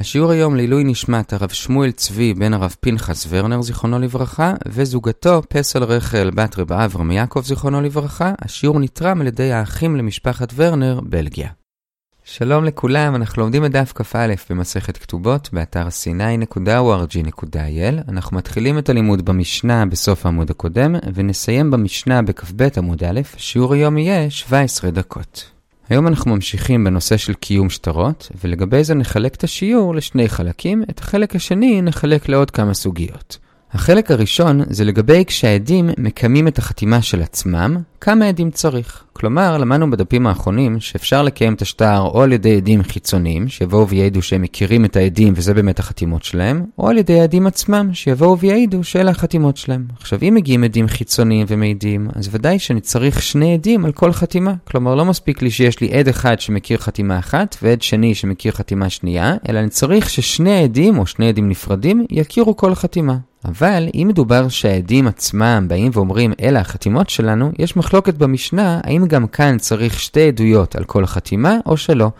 השיעור היום לעילוי נשמת הרב שמואל צבי בן הרב פנחס ורנר זיכרונו לברכה וזוגתו פסל רחל בת רב אברהם יעקב זיכרונו לברכה. השיעור נתרם על ידי האחים למשפחת ורנר, בלגיה. שלום לכולם, אנחנו לומדים את דף כ"א במסכת כתובות באתר c9.org.il. אנחנו מתחילים את הלימוד במשנה בסוף העמוד הקודם ונסיים במשנה בכ"ב עמוד א', שיעור היום יהיה 17 דקות. היום אנחנו ממשיכים בנושא של קיום שטרות, ולגבי זה נחלק את השיעור לשני חלקים, את החלק השני נחלק לעוד כמה סוגיות. החלק הראשון זה לגבי כשהעדים מקיימים את החתימה של עצמם, כמה עדים צריך. כלומר, למדנו בדפים האחרונים שאפשר לקיים את השטר או על ידי עדים חיצוניים, שיבואו ויעידו שהם מכירים את העדים וזה באמת החתימות שלהם, או על ידי העדים עצמם, שיבואו ויעידו שאלה החתימות שלהם. עכשיו, אם מגיעים עדים חיצוניים ומעידים, אז ודאי שאני צריך שני עדים על כל חתימה. כלומר, לא מספיק לי שיש לי עד אחד שמכיר חתימה אחת, ועד שני שמכיר חתימה שנייה, אלא אני צריך ששני עדים, או שני עדים נפרדים, יכירו כל חתימה. אבל אם מדובר שהעדים עצמם באים ואומרים אלה החתימות שלנו, יש מחלוקת במשנה האם גם כאן צריך שתי עדויות על כל חתימה או שלא.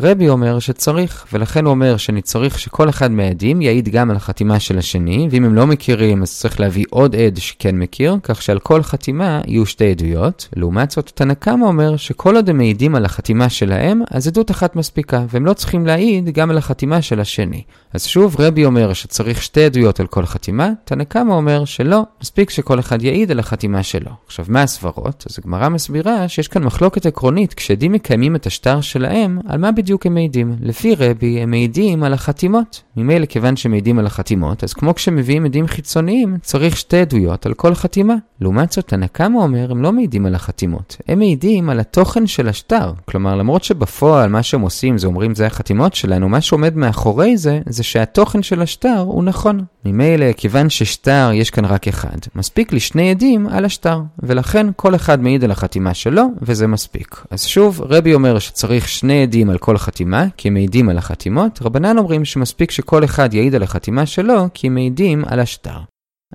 רבי אומר שצריך, ולכן הוא אומר שאני צריך שכל אחד מהעדים יעיד גם על החתימה של השני, ואם הם לא מכירים אז צריך להביא עוד עד שכן מכיר, כך שעל כל חתימה יהיו שתי עדויות. לעומת זאת, תנא קמא אומר שכל עוד הם מעידים על החתימה שלהם, אז עדות אחת מספיקה, והם לא צריכים להעיד גם על החתימה של השני. אז שוב, רבי אומר שצריך שתי עדויות על כל חתימה, תנא קמא אומר שלא, מספיק שכל אחד יעיד על החתימה שלו. עכשיו, מה הסברות? אז הגמרא מסבירה שיש כאן מחלוקת עקרונית, כשעדים מקיימים את השטר שלהם, על מה בדיוק הם מעידים? לפי רבי, הם מעידים על החתימות. ממילא כיוון שהם מעידים על החתימות, אז כמו כשמביאים עדים חיצוניים, צריך שתי עדויות על כל חתימה. לעומת זאת, תנא קמא אומר, הם לא מעידים על החתימות, הם מעידים על התוכן של השטר. כלומר, למרות שבפועל מה שהם עושים זה אומרים זה החתימות שלנו, מה שעומד מאחורי זה, זה שהתוכן של השטר הוא נכון. ממילא, כיוון ששטר יש כאן רק אחד, מספיק לי שני עדים על השטר, ולכן כל אחד מעיד על החתימה שלו, וזה מספיק. אז שוב, רבי אומר שצריך שני עדים על כל חתימה, כי הם מעידים על החתימות, רבנן אומרים שמספיק שכל אחד יעיד על החתימה שלו, כי הם מעידים על השטר.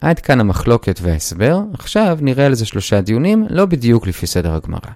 עד כאן המחלוקת וההסבר, עכשיו נראה על זה שלושה דיונים, לא בדיוק לפי סדר הגמרא.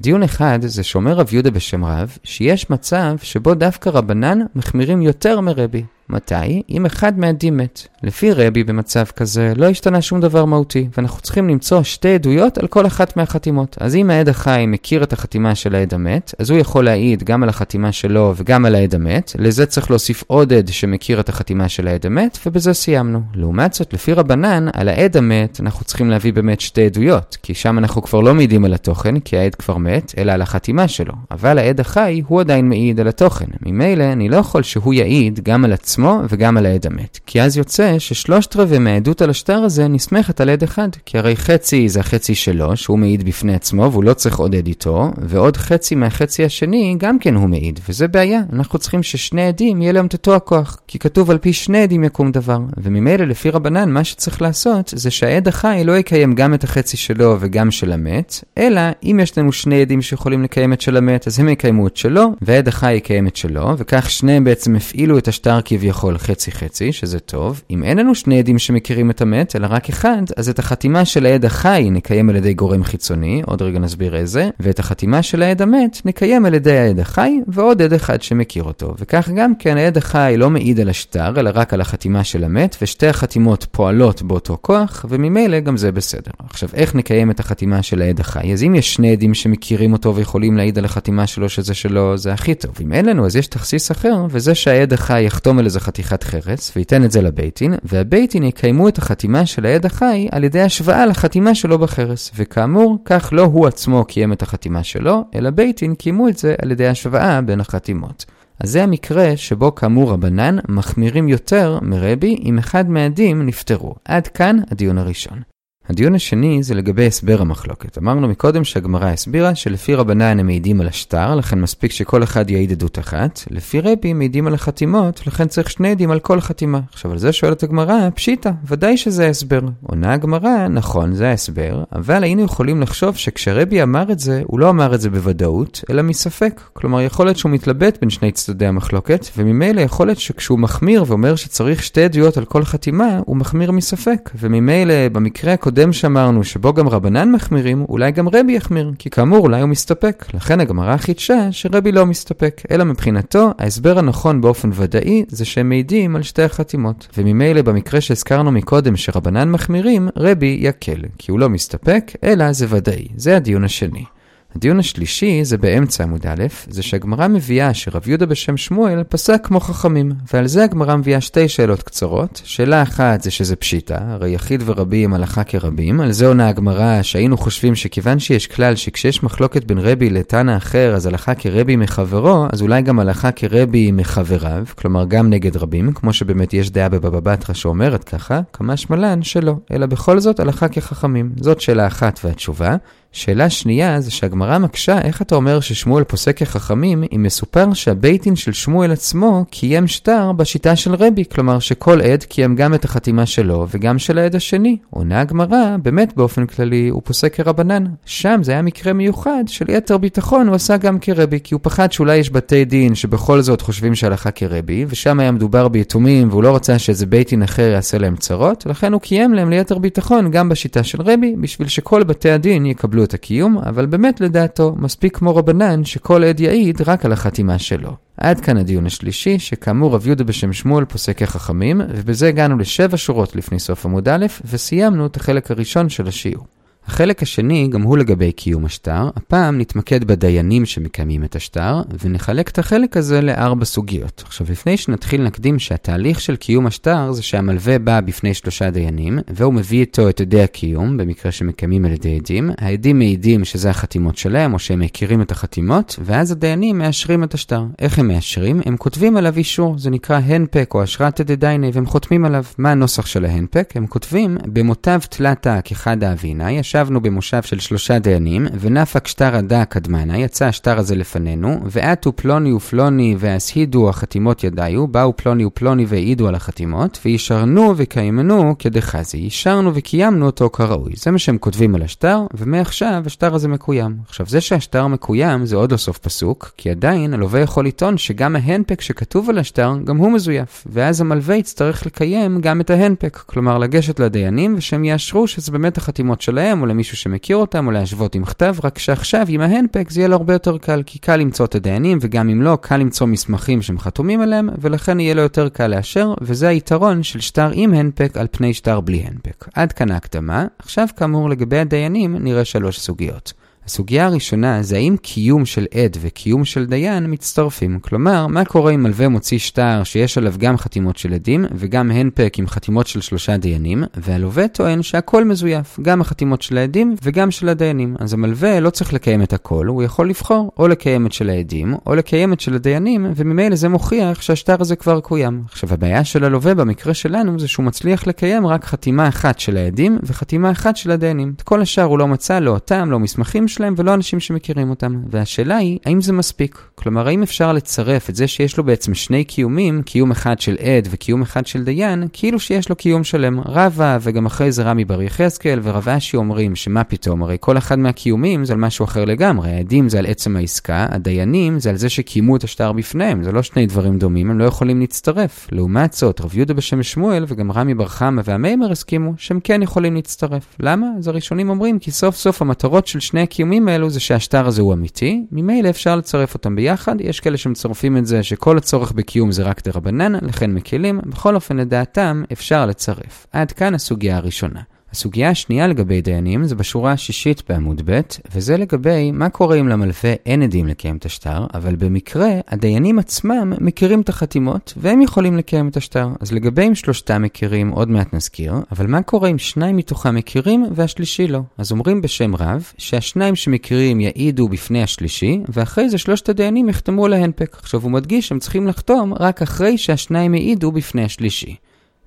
דיון אחד זה שאומר רב יהודה בשם רב, שיש מצב שבו דווקא רבנן מחמירים יותר מרבי. מתי? אם אחד מהעדים מת. לפי רבי במצב כזה לא השתנה שום דבר מהותי, ואנחנו צריכים למצוא שתי עדויות על כל אחת מהחתימות. אז אם העד החי מכיר את החתימה של העד המת, אז הוא יכול להעיד גם על החתימה שלו וגם על העד המת. לזה צריך להוסיף עוד עד שמכיר את החתימה של העד המת, ובזה סיימנו. לעומת זאת, לפי רבנן, על העד המת אנחנו צריכים להביא באמת שתי עדויות, כי שם אנחנו כבר לא מעידים על התוכן, כי העד כבר מת, אלא על החתימה שלו. אבל העד החי הוא עדיין מעיד על התוכן. ממילא אני לא יכול שהוא יעיד גם על עצמו עצמו וגם על העד המת. כי אז יוצא ששלושת רבעי מהעדות על השטר הזה נסמכת על עד אחד. כי הרי חצי זה החצי שלו, שהוא מעיד בפני עצמו והוא לא צריך עוד עד איתו, ועוד חצי מהחצי השני גם כן הוא מעיד, וזה בעיה. אנחנו צריכים ששני עדים יהיה להם את אותו הכוח. כי כתוב על פי שני עדים יקום דבר. וממילא לפי רבנן מה שצריך לעשות זה שהעד החי לא יקיים גם את החצי שלו וגם של המת, אלא אם יש לנו שני עדים שיכולים לקיים את של המת, אז הם יקיימו את שלו, והעד החי יקיים את שלו, וכך שניהם בעצם הפעילו את השטר כביכול. כביכול חצי-חצי, שזה טוב. אם אין לנו שני עדים שמכירים את המת, אלא רק אחד, אז את החתימה של העד החי נקיים על ידי גורם חיצוני, עוד רגע נסביר איזה, ואת החתימה של העד המת נקיים על ידי העד החי, ועוד עד אחד שמכיר אותו. וכך גם כן העד החי לא מעיד על השטר, אלא רק על החתימה של המת, ושתי החתימות פועלות באותו כוח, וממילא גם זה בסדר. עכשיו, איך נקיים את החתימה של העד החי? אז אם יש שני עדים שמכירים אותו ויכולים להעיד על החתימה שלו שזה שלו, זה הכי טוב. אם אין לנו, אז יש תכסיס אחר, וזה שהעד החי יחתום על איזה חתיכת חרס, וייתן את זה לבית דין, והבית דין יקיימו את החתימה של העד החי על ידי השוואה לחתימה שלו בחרס. וכאמור, כך לא הוא עצמו קיים את החתימה שלו, אלא בית דין קיימו את זה על ידי השוואה בין החתימות. אז זה המקרה שבו כאמור רבנן מחמירים יותר מרבי אם אחד מהעדים נפטרו. עד כאן הדיון הראשון. הדיון השני זה לגבי הסבר המחלוקת. אמרנו מקודם שהגמרא הסבירה שלפי רבנן הם מעידים על השטר, לכן מספיק שכל אחד יעיד עדות אחת. לפי רבי הם מעידים על החתימות, לכן צריך שני עדים על כל חתימה. עכשיו על זה שואלת הגמרא, פשיטא, ודאי שזה ההסבר. עונה הגמרא, נכון, זה ההסבר, אבל היינו יכולים לחשוב שכשרבי אמר את זה, הוא לא אמר את זה בוודאות, אלא מספק. כלומר, יכול להיות שהוא מתלבט בין שני צדדי המחלוקת, וממילא יכול להיות שכשהוא מחמיר ואומר שצריך שתי עדויות על כל חתימה, הוא מחמיר מספק. וממילא במקרה הקודם הקודם שאמרנו שבו גם רבנן מחמירים, אולי גם רבי יחמיר, כי כאמור אולי הוא מסתפק. לכן הגמרא חידשה שרבי לא מסתפק, אלא מבחינתו ההסבר הנכון באופן ודאי זה שהם מעידים על שתי החתימות. וממילא במקרה שהזכרנו מקודם שרבנן מחמירים, רבי יקל, כי הוא לא מסתפק, אלא זה ודאי. זה הדיון השני. הדיון השלישי זה באמצע עמוד א', זה שהגמרא מביאה שרב יהודה בשם שמואל פסק כמו חכמים, ועל זה הגמרא מביאה שתי שאלות קצרות. שאלה אחת זה שזה פשיטה, הרי יחיד ורבי הם הלכה כרבים, על זה עונה הגמרא שהיינו חושבים שכיוון שיש כלל שכשיש מחלוקת בין רבי לתנא אחר, אז הלכה כרבי מחברו, אז אולי גם הלכה כרבי מחבריו, כלומר גם נגד רבים, כמו שבאמת יש דעה בבבא בתרא שאומרת ככה, כמה שמלן שלא, אלא בכל זאת הלכה כחכמים. זאת שאלה אחת והתשובה. שאלה שנייה זה שהגמרא מקשה איך אתה אומר ששמואל פוסק כחכמים אם מסופר שהבית דין של שמואל עצמו קיים שטר בשיטה של רבי, כלומר שכל עד קיים גם את החתימה שלו וגם של העד השני. עונה הגמרא, באמת באופן כללי הוא פוסק כרבנן. שם זה היה מקרה מיוחד שליתר ביטחון הוא עשה גם כרבי, כי הוא פחד שאולי יש בתי דין שבכל זאת חושבים שהלכה כרבי, ושם היה מדובר ביתומים והוא לא רצה שאיזה בית דין אחר יעשה להם צרות, לכן הוא קיים להם ליתר ביטחון גם בשיטה של רבי, בשביל שכל בתי הדין יקבלו יקבלו את הקיום, אבל באמת לדעתו מספיק כמו רבנן שכל עד יעיד רק על החתימה שלו. עד כאן הדיון השלישי, שכאמור רב יהודה בשם שמואל פוסק כחכמים, ובזה הגענו לשבע שורות לפני סוף עמוד א', וסיימנו את החלק הראשון של השיעור. החלק השני גם הוא לגבי קיום השטר, הפעם נתמקד בדיינים שמקיימים את השטר, ונחלק את החלק הזה לארבע סוגיות. עכשיו, לפני שנתחיל נקדים שהתהליך של קיום השטר זה שהמלווה בא בפני שלושה דיינים, והוא מביא איתו את עדי הקיום, במקרה שמקיימים על ידי עדים. העדים מעידים שזה החתימות שלהם, או שהם מכירים את החתימות, ואז הדיינים מאשרים את השטר. איך הם מאשרים? הם כותבים עליו אישור, זה נקרא הנפק או אשרת עדי דייני, והם חותמים עליו. מה הנוסח של ההנפק? הם כותבים, במותיו תלתה כחד האבינה, ישבנו במושב של שלושה דיינים, ונפק שטר הדא קדמנה, יצא השטר הזה לפנינו, ועטו פלוני ופלוני והסהידו החתימות ידיו, באו פלוני ופלוני והעידו על החתימות, וישרנו וקיימנו כדחזי, אישרנו וקיימנו אותו כראוי. זה מה שהם כותבים על השטר, ומעכשיו השטר הזה מקוים. עכשיו, זה שהשטר מקוים זה עוד לא סוף פסוק, כי עדיין הלווה יכול לטעון שגם ההנפק שכתוב על השטר, גם הוא מזויף, ואז המלווה יצטרך לקיים גם את ההנפק, כלומר לגשת לדיינים ושהם יאשרו שזה באמת החתימות שלהם, או למישהו שמכיר אותם, או להשוות עם כתב, רק שעכשיו עם ההנפק זה יהיה לו הרבה יותר קל, כי קל למצוא את הדיינים, וגם אם לא, קל למצוא מסמכים שהם חתומים עליהם, ולכן יהיה לו יותר קל לאשר, וזה היתרון של שטר עם הנפק על פני שטר בלי הנפק. עד כאן ההקדמה, עכשיו כאמור לגבי הדיינים נראה שלוש סוגיות. הסוגיה הראשונה זה האם קיום של עד וקיום של דיין מצטרפים. כלומר, מה קורה אם מלווה מוציא שטר שיש עליו גם חתימות של עדים וגם הנפק עם חתימות של שלושה דיינים, והלווה טוען שהכל מזויף, גם החתימות של העדים וגם של הדיינים. אז המלווה לא צריך לקיים את הכל, הוא יכול לבחור או לקיים את של העדים או לקיים את של הדיינים, וממילא זה מוכיח שהשטר הזה כבר קוים. עכשיו, הבעיה של הלווה במקרה שלנו זה שהוא מצליח לקיים רק חתימה אחת של העדים וחתימה אחת של הדיינים. את כל השאר הוא לא מצא, לא אותם, לא מסמכים שלהם ולא אנשים שמכירים אותם. והשאלה היא, האם זה מספיק? כלומר, האם אפשר לצרף את זה שיש לו בעצם שני קיומים, קיום אחד של עד וקיום אחד של דיין, כאילו שיש לו קיום שלם. רבא וגם אחרי זה רמי בר יחזקאל ורב אשי אומרים שמה פתאום, הרי כל אחד מהקיומים זה על משהו אחר לגמרי. העדים זה על עצם העסקה, הדיינים זה על זה שקיימו את השטר בפניהם. זה לא שני דברים דומים, הם לא יכולים להצטרף. לעומת זאת, רב יהודה בשם שמואל וגם רמי בר חמא והמיימר הסכימו שהם כן יכולים להצטרף. למה? אז הראשונים אומרים כי סוף סוף המטרות של שני הקיומים האלו זה שהשטר הזה הוא אמיתי, ממילא אפשר לצרף אותם ביחד, יש כאלה שמצרפים את זה שכל הצורך בקיום זה רק דרבנן, לכן מקלים, בכל אופן לדעתם אפשר לצרף. עד כאן הסוגיה הראשונה. הסוגיה השנייה לגבי דיינים זה בשורה השישית בעמוד ב', וזה לגבי מה קורה אם למלווה אין עדים לקיים את השטר, אבל במקרה הדיינים עצמם מכירים את החתימות והם יכולים לקיים את השטר. אז לגבי אם שלושתם מכירים, עוד מעט נזכיר, אבל מה קורה אם שניים מתוכם מכירים והשלישי לא? אז אומרים בשם רב שהשניים שמכירים יעידו בפני השלישי, ואחרי זה שלושת הדיינים יחתמו על ההנפק. עכשיו הוא מדגיש שהם צריכים לחתום רק אחרי שהשניים העידו בפני השלישי.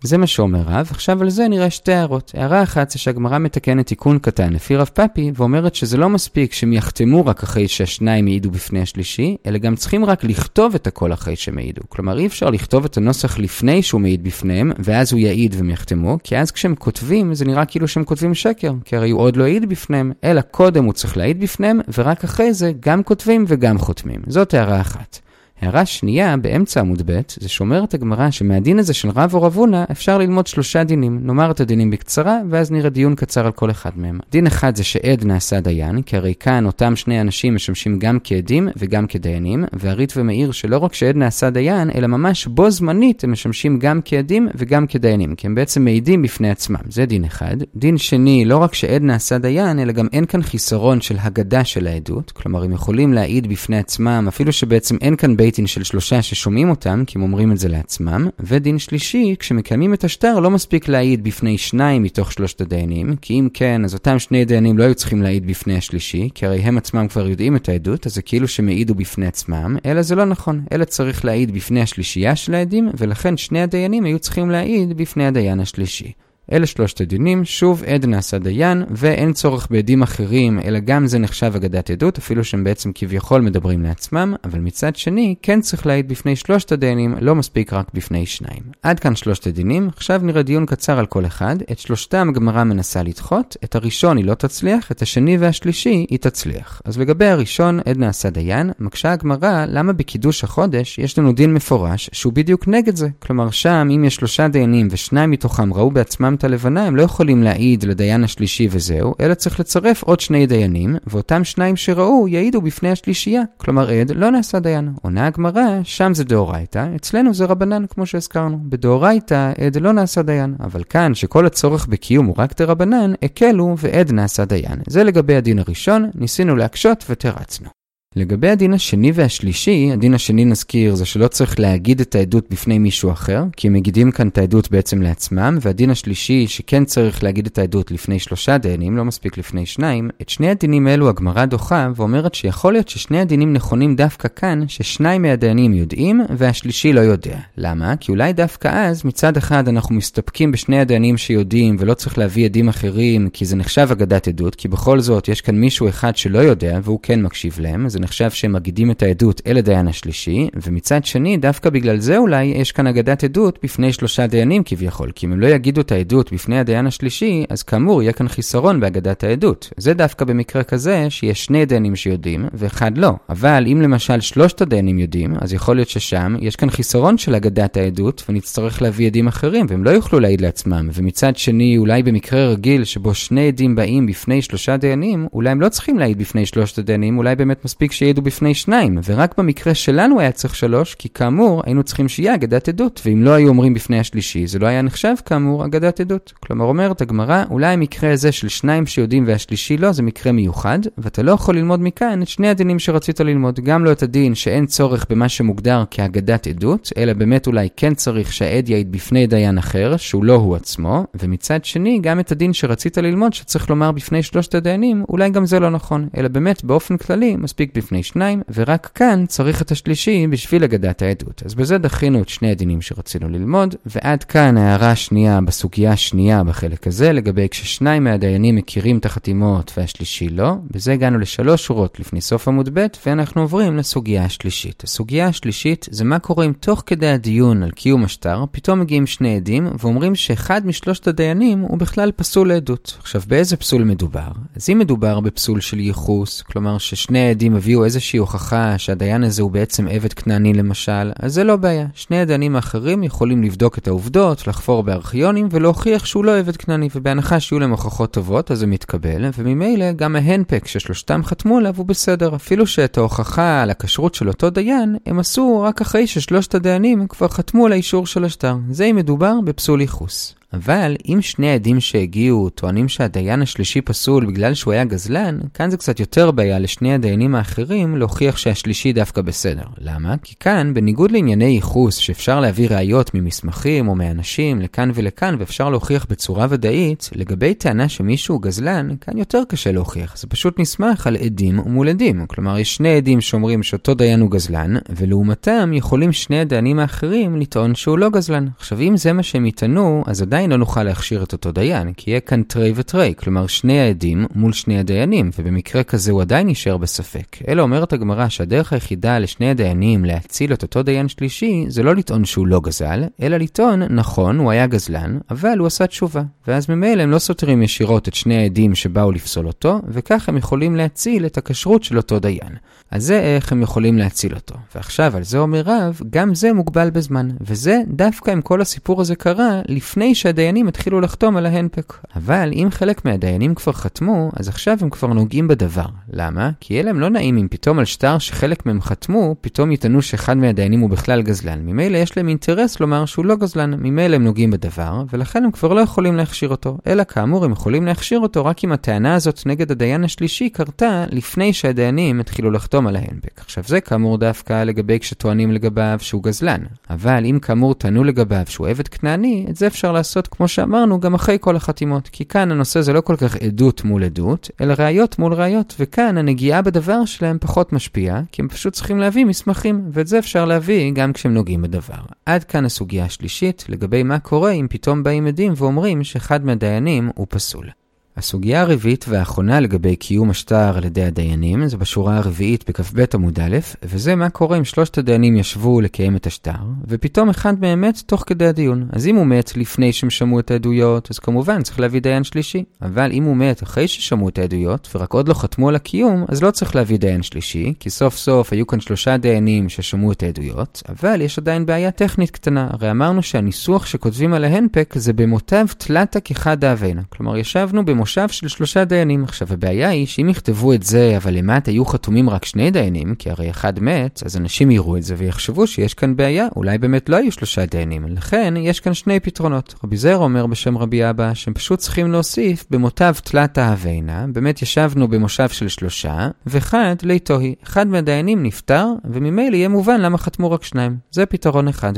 זה מה שאומר רב, עכשיו על זה נראה שתי הערות. הערה אחת זה שהגמרא מתקנת תיקון קטן לפי רב פאפי, ואומרת שזה לא מספיק שהם יחתמו רק אחרי שהשניים העידו בפני השלישי, אלא גם צריכים רק לכתוב את הכל אחרי שהם העידו. כלומר, אי אפשר לכתוב את הנוסח לפני שהוא מעיד בפניהם, ואז הוא יעיד והם יחתמו, כי אז כשהם כותבים, זה נראה כאילו שהם כותבים שקר, כי הרי הוא עוד לא העיד בפניהם, אלא קודם הוא צריך להעיד בפניהם, ורק אחרי זה גם כותבים וגם חותמים. זאת הערה אחת. הערה שנייה, באמצע עמוד ב', זה שאומרת הגמרא שמהדין הזה של רב או רב הונא אפשר ללמוד שלושה דינים. נאמר את הדינים בקצרה, ואז נראה דיון קצר על כל אחד מהם. דין אחד זה שעד נעשה דיין, כי הרי כאן אותם שני אנשים משמשים גם כעדים וגם כדיינים, והרית ומאיר שלא רק שעד נעשה דיין, אלא ממש בו זמנית הם משמשים גם כעדים וגם כדיינים, כי הם בעצם מעידים בפני עצמם. זה דין אחד. דין שני, לא רק שעד נעשה דיין, אלא גם אין כאן חיסרון של הגדה של העדות, כלומר הם יכולים להעיד בפני עצמם, אפילו שבעצם אין כאן בית דין של שלושה ששומעים אותם, כי הם אומרים את זה לעצמם, ודין שלישי, כשמקיימים את השטר לא מספיק להעיד בפני שניים מתוך שלושת הדיינים, כי אם כן, אז אותם שני דיינים לא היו צריכים להעיד בפני השלישי, כי הרי הם עצמם כבר יודעים את העדות, אז זה כאילו שהם העידו בפני עצמם, אלא זה לא נכון, אלא צריך להעיד בפני השלישייה של העדים, ולכן שני הדיינים היו צריכים להעיד בפני הדיין השלישי. אלה שלושת הדינים, שוב עד נעשה דיין, ואין צורך בעדים אחרים, אלא גם זה נחשב אגדת עדות, אפילו שהם בעצם כביכול מדברים לעצמם, אבל מצד שני, כן צריך להעיד בפני שלושת הדיינים, לא מספיק רק בפני שניים. עד כאן שלושת הדינים, עכשיו נראה דיון קצר על כל אחד, את שלושתם הגמרא מנסה לדחות, את הראשון היא לא תצליח, את השני והשלישי היא תצליח. אז לגבי הראשון, עד נעשה דיין, מקשה הגמרא למה בקידוש החודש יש לנו דין מפורש שהוא בדיוק נגד זה. כלומר שם, אם יש שלושה דיינים ושניים מתוכם ראו בעצמם את הלבנה, הם לא יכולים להעיד לדיין השלישי וזהו, אלא צריך לצרף עוד שני דיינים, ואותם שניים שראו יעידו בפני השלישייה. כלומר, עד לא נעשה דיין. עונה הגמרא, שם זה דאורייתא, אצלנו זה רבנן, כמו שהזכרנו. בדאורייתא, עד לא נעשה דיין. אבל כאן, שכל הצורך בקיום הוא רק דרבנן, הקלו ועד נעשה דיין. זה לגבי הדין הראשון, ניסינו להקשות ותרצנו. לגבי הדין השני והשלישי, הדין השני נזכיר זה שלא צריך להגיד את העדות בפני מישהו אחר, כי הם מגידים כאן את העדות בעצם לעצמם, והדין השלישי שכן צריך להגיד את העדות לפני שלושה דיינים, לא מספיק לפני שניים, את שני הדינים האלו הגמרא דוחה ואומרת שיכול להיות ששני הדינים נכונים דווקא כאן, ששניים מהדיינים יודעים והשלישי לא יודע. למה? כי אולי דווקא אז מצד אחד אנחנו מסתפקים בשני הדיינים שיודעים ולא צריך להביא עדים אחרים, כי זה נחשב אגדת עדות, כי בכל זאת יש כאן מישהו אחד שלא יודע והוא כן מקשיב להם, אז נחשב שהם מגידים את העדות אל הדיין השלישי, ומצד שני, דווקא בגלל זה אולי יש כאן אגדת עדות בפני שלושה דיינים כביכול, כי אם הם לא יגידו את העדות בפני הדיין השלישי, אז כאמור יהיה כאן חיסרון באגדת העדות. זה דווקא במקרה כזה שיש שני דיינים שיודעים, ואחד לא. אבל אם למשל שלושת הדיינים יודעים, אז יכול להיות ששם יש כאן חיסרון של אגדת העדות, ונצטרך להביא עדים אחרים, והם לא יוכלו להעיד לעצמם. ומצד שני, אולי במקרה רגיל שבו שני עדים באים בפני שלושה דיינים, אולי הם לא צריכים להעיד בפני שלושת הדיינים, אולי באמת מספיק שיעידו בפני שניים, ורק במקרה שלנו היה צריך שלוש, כי כאמור היינו צריכים שיהיה אגדת עדות, ואם לא היו אומרים בפני השלישי, זה לא היה נחשב כאמור אגדת עדות. כלומר אומרת הגמרא, אולי המקרה הזה של שניים שיודעים והשלישי לא, זה מקרה מיוחד, ואתה לא יכול ללמוד מכאן את שני הדינים שרצית ללמוד, גם לא את הדין שאין צורך במה שמוגדר כאגדת עדות, אלא באמת אולי כן צריך שהעד יעיד בפני דיין אחר, שהוא לא הוא עצמו, ומצד שני, גם את הדין שרצית ללמוד שצריך לומר בפני שלושת הדיינים, אולי גם זה לא נכון, אלא באמת באופן כללי מספיק בפני שניים, ורק כאן צריך את השלישי בשביל אגדת העדות. אז בזה דחינו את שני הדינים שרצינו ללמוד, ועד כאן ההערה השנייה בסוגיה השנייה בחלק הזה, לגבי כששניים מהדיינים מכירים את החתימות והשלישי לא. בזה הגענו לשלוש שורות לפני סוף עמוד ב', ואנחנו עוברים לסוגיה השלישית. הסוגיה השלישית זה מה קורה אם תוך כדי הדיון על קיום השטר, פתאום מגיעים שני עדים ואומרים שאחד משלושת הדיינים הוא בכלל פסול לעדות. עכשיו, באיזה פסול מדובר? אז אם מדובר בפסול של ייחוס, כלומר ששני העדים הביאו איזושהי הוכחה שהדיין הזה הוא בעצם עבד כנעני למשל, אז זה לא בעיה. שני הדיינים האחרים יכולים לבדוק את העובדות, לחפור בארכיונים ולהוכיח שהוא לא עבד כנעני, ובהנחה שיהיו להם הוכחות טובות, אז זה מתקבל, וממילא גם ההנפק ששלושתם חתמו עליו הוא בסדר. אפילו שאת ההוכחה על הכשרות של אותו דיין, הם עשו רק אחרי ששלושת הדיינים כבר חתמו על האישור של השטר. זה אם מדובר בפסול ייחוס. אבל אם שני העדים שהגיעו טוענים שהדיין השלישי פסול בגלל שהוא היה גזלן, כאן זה קצת יותר בעיה לשני הדיינים האחרים להוכיח שהשלישי דווקא בסדר. למה? כי כאן, בניגוד לענייני ייחוס, שאפשר להביא ראיות ממסמכים או מאנשים לכאן ולכאן ואפשר להוכיח בצורה ודאית, לגבי טענה שמישהו גזלן, כאן יותר קשה להוכיח. זה פשוט נסמך על עדים ומול עדים. כלומר, יש שני עדים שאומרים שאותו דיין הוא גזלן, ולעומתם יכולים שני הדיינים האחרים לטעון שהוא לא גזלן. עכשיו, אם זה מה שהם יטענו, אז עדיין עדיין לא נוכל להכשיר את אותו דיין, כי יהיה כאן תרי ותרי, כלומר שני העדים מול שני הדיינים, ובמקרה כזה הוא עדיין יישאר בספק. אלא אומרת הגמרא שהדרך היחידה לשני הדיינים להציל את אותו דיין שלישי, זה לא לטעון שהוא לא גזל, אלא לטעון, נכון, הוא היה גזלן, אבל הוא עשה תשובה. ואז ממילא הם לא סותרים ישירות את שני העדים שבאו לפסול אותו, וכך הם יכולים להציל את הכשרות של אותו דיין. אז זה איך הם יכולים להציל אותו. ועכשיו, על זה אומר רב, גם זה מוגבל בזמן. וזה דווקא אם כל הסיפור הזה קרה לפני שהדיינים התחילו לחתום על ההנפק. אבל אם חלק מהדיינים כבר חתמו, אז עכשיו הם כבר נוגעים בדבר. למה? כי יהיה להם לא נעים אם פתאום על שטר שחלק מהם חתמו, פתאום יטענו שאחד מהדיינים הוא בכלל גזלן. ממילא יש להם אינטרס לומר שהוא לא גזלן, ממילא הם נוגעים בדבר, ולכן הם כבר לא יכולים להכשיר אותו. אלא כאמור, הם יכולים להכשיר אותו רק אם הטענה הזאת נגד הדיין השלישי קרתה לפני שהדיינים התחילו לחתום על ההנפק. עכשיו זה כאמור דווקא לגבי כשטוענים לגביו שהוא גזלן. אבל אם כאמור טענו לגביו שהוא עבד כנעני, את זה אפשר לעשות כמו שאמרנו גם אחרי כל החתימות. כי כאן הנושא זה לא כל כך עדות מול עדות, אלא ראיות מול ראיות, וכאן הנגיעה בדבר שלהם פחות משפיעה, כי הם פשוט צריכים להביא מסמכים, ואת זה אפשר להביא גם כשהם נוגעים בדבר. עד כאן הסוגיה השלישית, לגבי מה קורה אם פתאום באים עדים ואומרים שאחד מהדיינים הוא פסול. הסוגיה הרביעית והאחרונה לגבי קיום השטר על ידי הדיינים, זה בשורה הרביעית בכ"ב עמוד א', וזה מה קורה אם שלושת הדיינים ישבו לקיים את השטר, ופתאום אחד מהם מת תוך כדי הדיון. אז אם הוא מת לפני שהם שמעו את העדויות, אז כמובן צריך להביא דיין שלישי. אבל אם הוא מת אחרי ששמעו את העדויות, ורק עוד לא חתמו על הקיום, אז לא צריך להביא דיין שלישי, כי סוף סוף היו כאן שלושה דיינים ששמעו את העדויות, אבל יש עדיין בעיה טכנית קטנה. הרי אמרנו שהניסוח שכותבים על ההנפק זה במוטב תלתא כחד אבנה. כלומר, ישבנו מושב של שלושה דיינים. עכשיו, הבעיה היא שאם יכתבו את זה, אבל למטה היו חתומים רק שני דיינים, כי הרי אחד מת, אז אנשים יראו את זה ויחשבו שיש כאן בעיה, אולי באמת לא היו שלושה דיינים. לכן, יש כאן שני פתרונות. רבי זר אומר בשם רבי אבא, שהם פשוט צריכים להוסיף במותיו תלת אהבינה, באמת ישבנו במושב של שלושה, וחד ליתוהי. אחד מהדיינים נפטר, וממילא יהיה מובן למה חתמו רק שניים. זה פתרון אחד.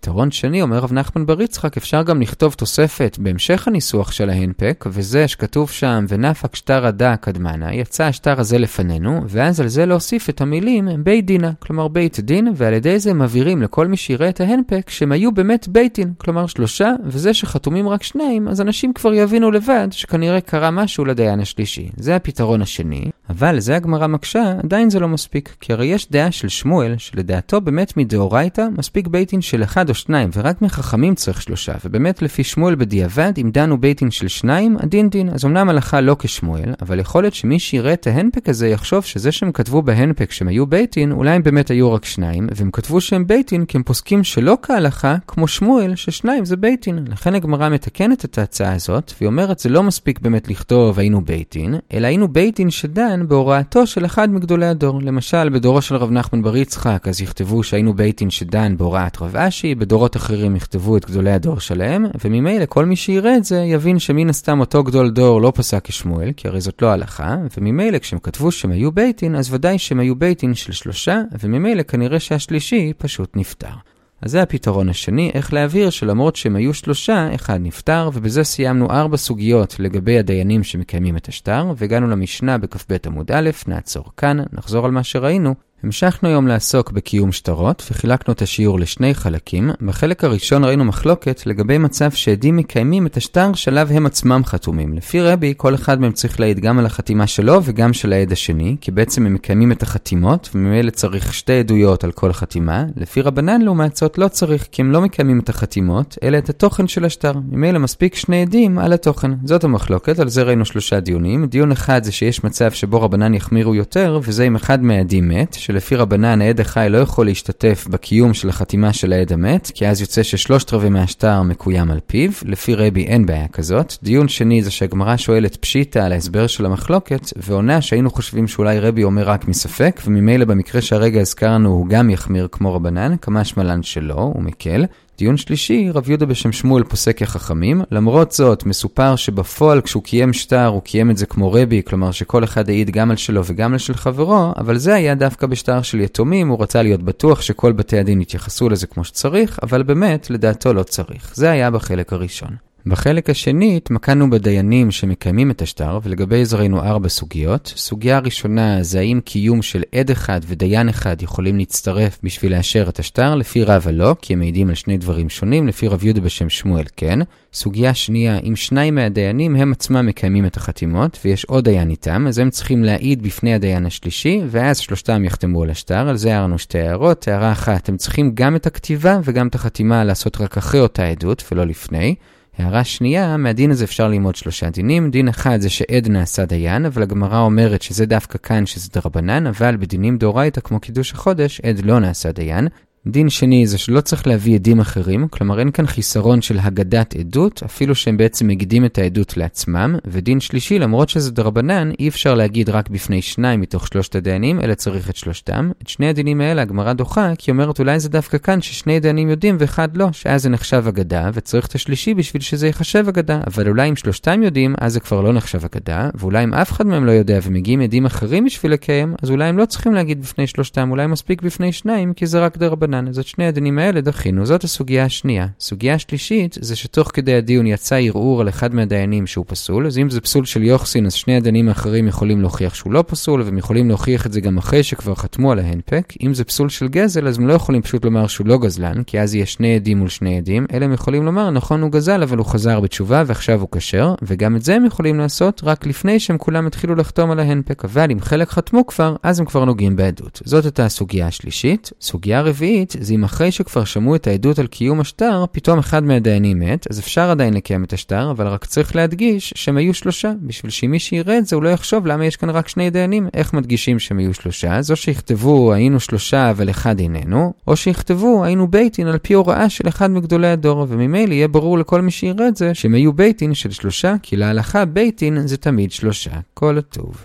פתרון שני, אומר רב נחמן בר יצחק, אפשר גם לכתוב תוספת בהמשך הניסוח של ההנפק, וזה שכתוב שם, ונפק שטר הדא קדמנה, יצא השטר הזה לפנינו, ואז על זה להוסיף את המילים בית דינה, כלומר בית דין, ועל ידי זה מבהירים לכל מי שיראה את ההנפק, שהם היו באמת בית דין, כלומר שלושה, וזה שחתומים רק שניים, אז אנשים כבר יבינו לבד שכנראה קרה משהו לדיין השלישי. זה הפתרון השני, אבל זה הגמרא מקשה, עדיין זה לא מספיק, כי הרי יש דעה של שמואל, שלדעתו באמת מדאורייתא מספיק בית דין של אחד או שניים, ורק מחכמים צריך שלושה, ובאמת לפי שמואל בדיעבד, אם דנו בית דין של שניים, הדין דין. אז אמנם הלכה לא כשמואל, אבל יכול להיות שמי שיראה את ההנפק הזה יחשוב שזה שהם כתבו בהנפק שהם היו בית דין, אולי הם באמת היו רק שניים, והם כתבו שהם בית דין כי הם פוסקים שלא כהלכה, כמו שמואל, ששניים זה בית דין. לכן הגמרא מתקנת את ההצעה הזאת, והיא אומרת זה לא מספיק באמת לכתוב היינו בית דין, אלא היינו בית דין שדן בהוראתו של אחד מגדולי הדור. למשל, בדורו של רב נחמן בר יצחק, אז יכתבו שהיינו בית דין שדן בהוראת רב אשי, בדורות אחרים יכתבו את גדולי הדור שלהם, וממילא כל מי שיראה את זה יבין שמן הסתם אותו גדול דור לא פסק כשמואל, כי הרי זאת לא הלכה, וממילא כשהם כתבו שהם היו בית דין, אז ודאי שהם היו בית דין של שלושה, וממילא כנראה שהשלישי פשוט נפטר. אז זה הפתרון השני, איך להבהיר שלמרות שהם היו שלושה, אחד נפטר, ובזה סיימנו ארבע סוגיות לגבי הדיינים שמקיימים את השטר, והגענו למשנה בכ"ב עמוד א', נעצור כאן, נחזור על מה שראינו. המשכנו היום לעסוק בקיום שטרות, וחילקנו את השיעור לשני חלקים. בחלק הראשון ראינו מחלוקת לגבי מצב שעדים מקיימים את השטר שלב הם עצמם חתומים. לפי רבי, כל אחד מהם צריך להעיד גם על החתימה שלו וגם של העד השני, כי בעצם הם מקיימים את החתימות, וממילא צריך שתי עדויות על כל חתימה. לפי רבנן, לעומת זאת, לא צריך, כי הם לא מקיימים את החתימות, אלא את התוכן של השטר. ממילא מספיק שני עדים על התוכן. זאת המחלוקת, על זה ראינו שלושה דיונים. דיון אחד זה שיש מצב שבו רבנן יחמירו יותר, וזה אם אחד מהעדים מת, שלפי רבנן העד החי לא יכול להשתתף בקיום של החתימה של העד המת, כי אז יוצא ששלושת רבעי מהשטר מקוים על פיו, לפי רבי אין בעיה כזאת. דיון שני זה שהגמרא שואלת פשיטה על ההסבר של המחלוקת, ועונה שהיינו חושבים שאולי רבי אומר רק מספק, וממילא במקרה שהרגע הזכרנו הוא גם יחמיר כמו רבנן, כמה שמלן שלא, הוא מקל. דיון שלישי, רב יהודה בשם שמואל פוסק כחכמים, למרות זאת מסופר שבפועל כשהוא קיים שטר הוא קיים את זה כמו רבי, כלומר שכל אחד העיד גם על שלו וגם על של חברו, אבל זה היה דווקא בשטר של יתומים, הוא רצה להיות בטוח שכל בתי הדין יתייחסו לזה כמו שצריך, אבל באמת לדעתו לא צריך. זה היה בחלק הראשון. בחלק השני התמקדנו בדיינים שמקיימים את השטר, ולגבי זה ראינו ארבע סוגיות. סוגיה ראשונה זה האם קיום של עד אחד ודיין אחד יכולים להצטרף בשביל לאשר את השטר, לפי רבא לא, כי הם מעידים על שני דברים שונים, לפי רב יהודה בשם שמואל כן. סוגיה שנייה, אם שניים מהדיינים הם עצמם מקיימים את החתימות, ויש עוד דיין איתם, אז הם צריכים להעיד בפני הדיין השלישי, ואז שלושתם יחתמו על השטר, על זה הערנו שתי הערות. הערה אחת, הם צריכים גם את הכתיבה וגם את החתימה לעשות רק אחרי אותה עדות ולא לפני. הערה שנייה, מהדין הזה אפשר ללמוד שלושה דינים. דין אחד זה שעד נעשה דיין, אבל הגמרא אומרת שזה דווקא כאן שזה דרבנן, אבל בדינים דאורייתא כמו קידוש החודש, עד לא נעשה דיין. דין שני זה שלא צריך להביא עדים אחרים, כלומר אין כאן חיסרון של הגדת עדות, אפילו שהם בעצם מגידים את העדות לעצמם, ודין שלישי, למרות שזה דרבנן, אי אפשר להגיד רק בפני שניים מתוך שלושת הדיינים, אלא צריך את שלושתם. את שני הדינים האלה הגמרא דוחה, כי אומרת אולי זה דווקא כאן ששני דיינים יודעים ואחד לא, שאז זה נחשב אגדה, וצריך את השלישי בשביל שזה ייחשב אגדה, אבל אולי אם שלושתם יודעים, אז זה כבר לא נחשב אגדה, ואולי אם אף אחד מהם לא יודע ומגיעים עדים אחרים בשביל לקיים, אז אולי הם לא צריכים להגיד בפני שלושתם, אולי מספיק בפני שניים, כי זה רק דרבנן. רבנן, אז את שני הדינים האלה דחינו. זאת הסוגיה השנייה. סוגיה שלישית זה שתוך כדי הדיון יצא ערעור על אחד מהדיינים שהוא פסול, אז אם זה פסול של יוחסין, אז שני הדיינים האחרים יכולים להוכיח שהוא לא פסול, והם יכולים להוכיח את זה גם אחרי שכבר חתמו על ההנפק. אם זה פסול של גזל, אז הם לא יכולים פשוט לומר שהוא לא גזלן, כי אז יהיה שני עדים מול שני עדים, אלא הם יכולים לומר, נכון הוא גזל, אבל הוא חזר בתשובה ועכשיו הוא כשר, וגם את זה הם יכולים לעשות רק לפני שהם כולם התחילו לחתום על ההנפק. אבל אם חלק חתמו כבר, אז הם כבר נוגעים בעדות. זאת הייתה הסוגיה השלישית. סוגיה רביעית זה אם אחרי שכבר שמעו את העדות על קיום השטר, פתאום אחד מהדיינים מת, אז אפשר עדיין לקיים את השטר, אבל רק צריך להדגיש שהם היו שלושה, בשביל שמי שיראה את זה הוא לא יחשוב למה יש כאן רק שני דיינים. איך מדגישים שהם היו שלושה? אז או שיכתבו היינו שלושה אבל אחד איננו, או שיכתבו היינו בית דין על פי הוראה של אחד מגדולי הדור, וממילא יהיה ברור לכל מי שיראה את זה שהם היו בית דין של שלושה, כי להלכה בייטין זה תמיד שלושה. כל הטוב.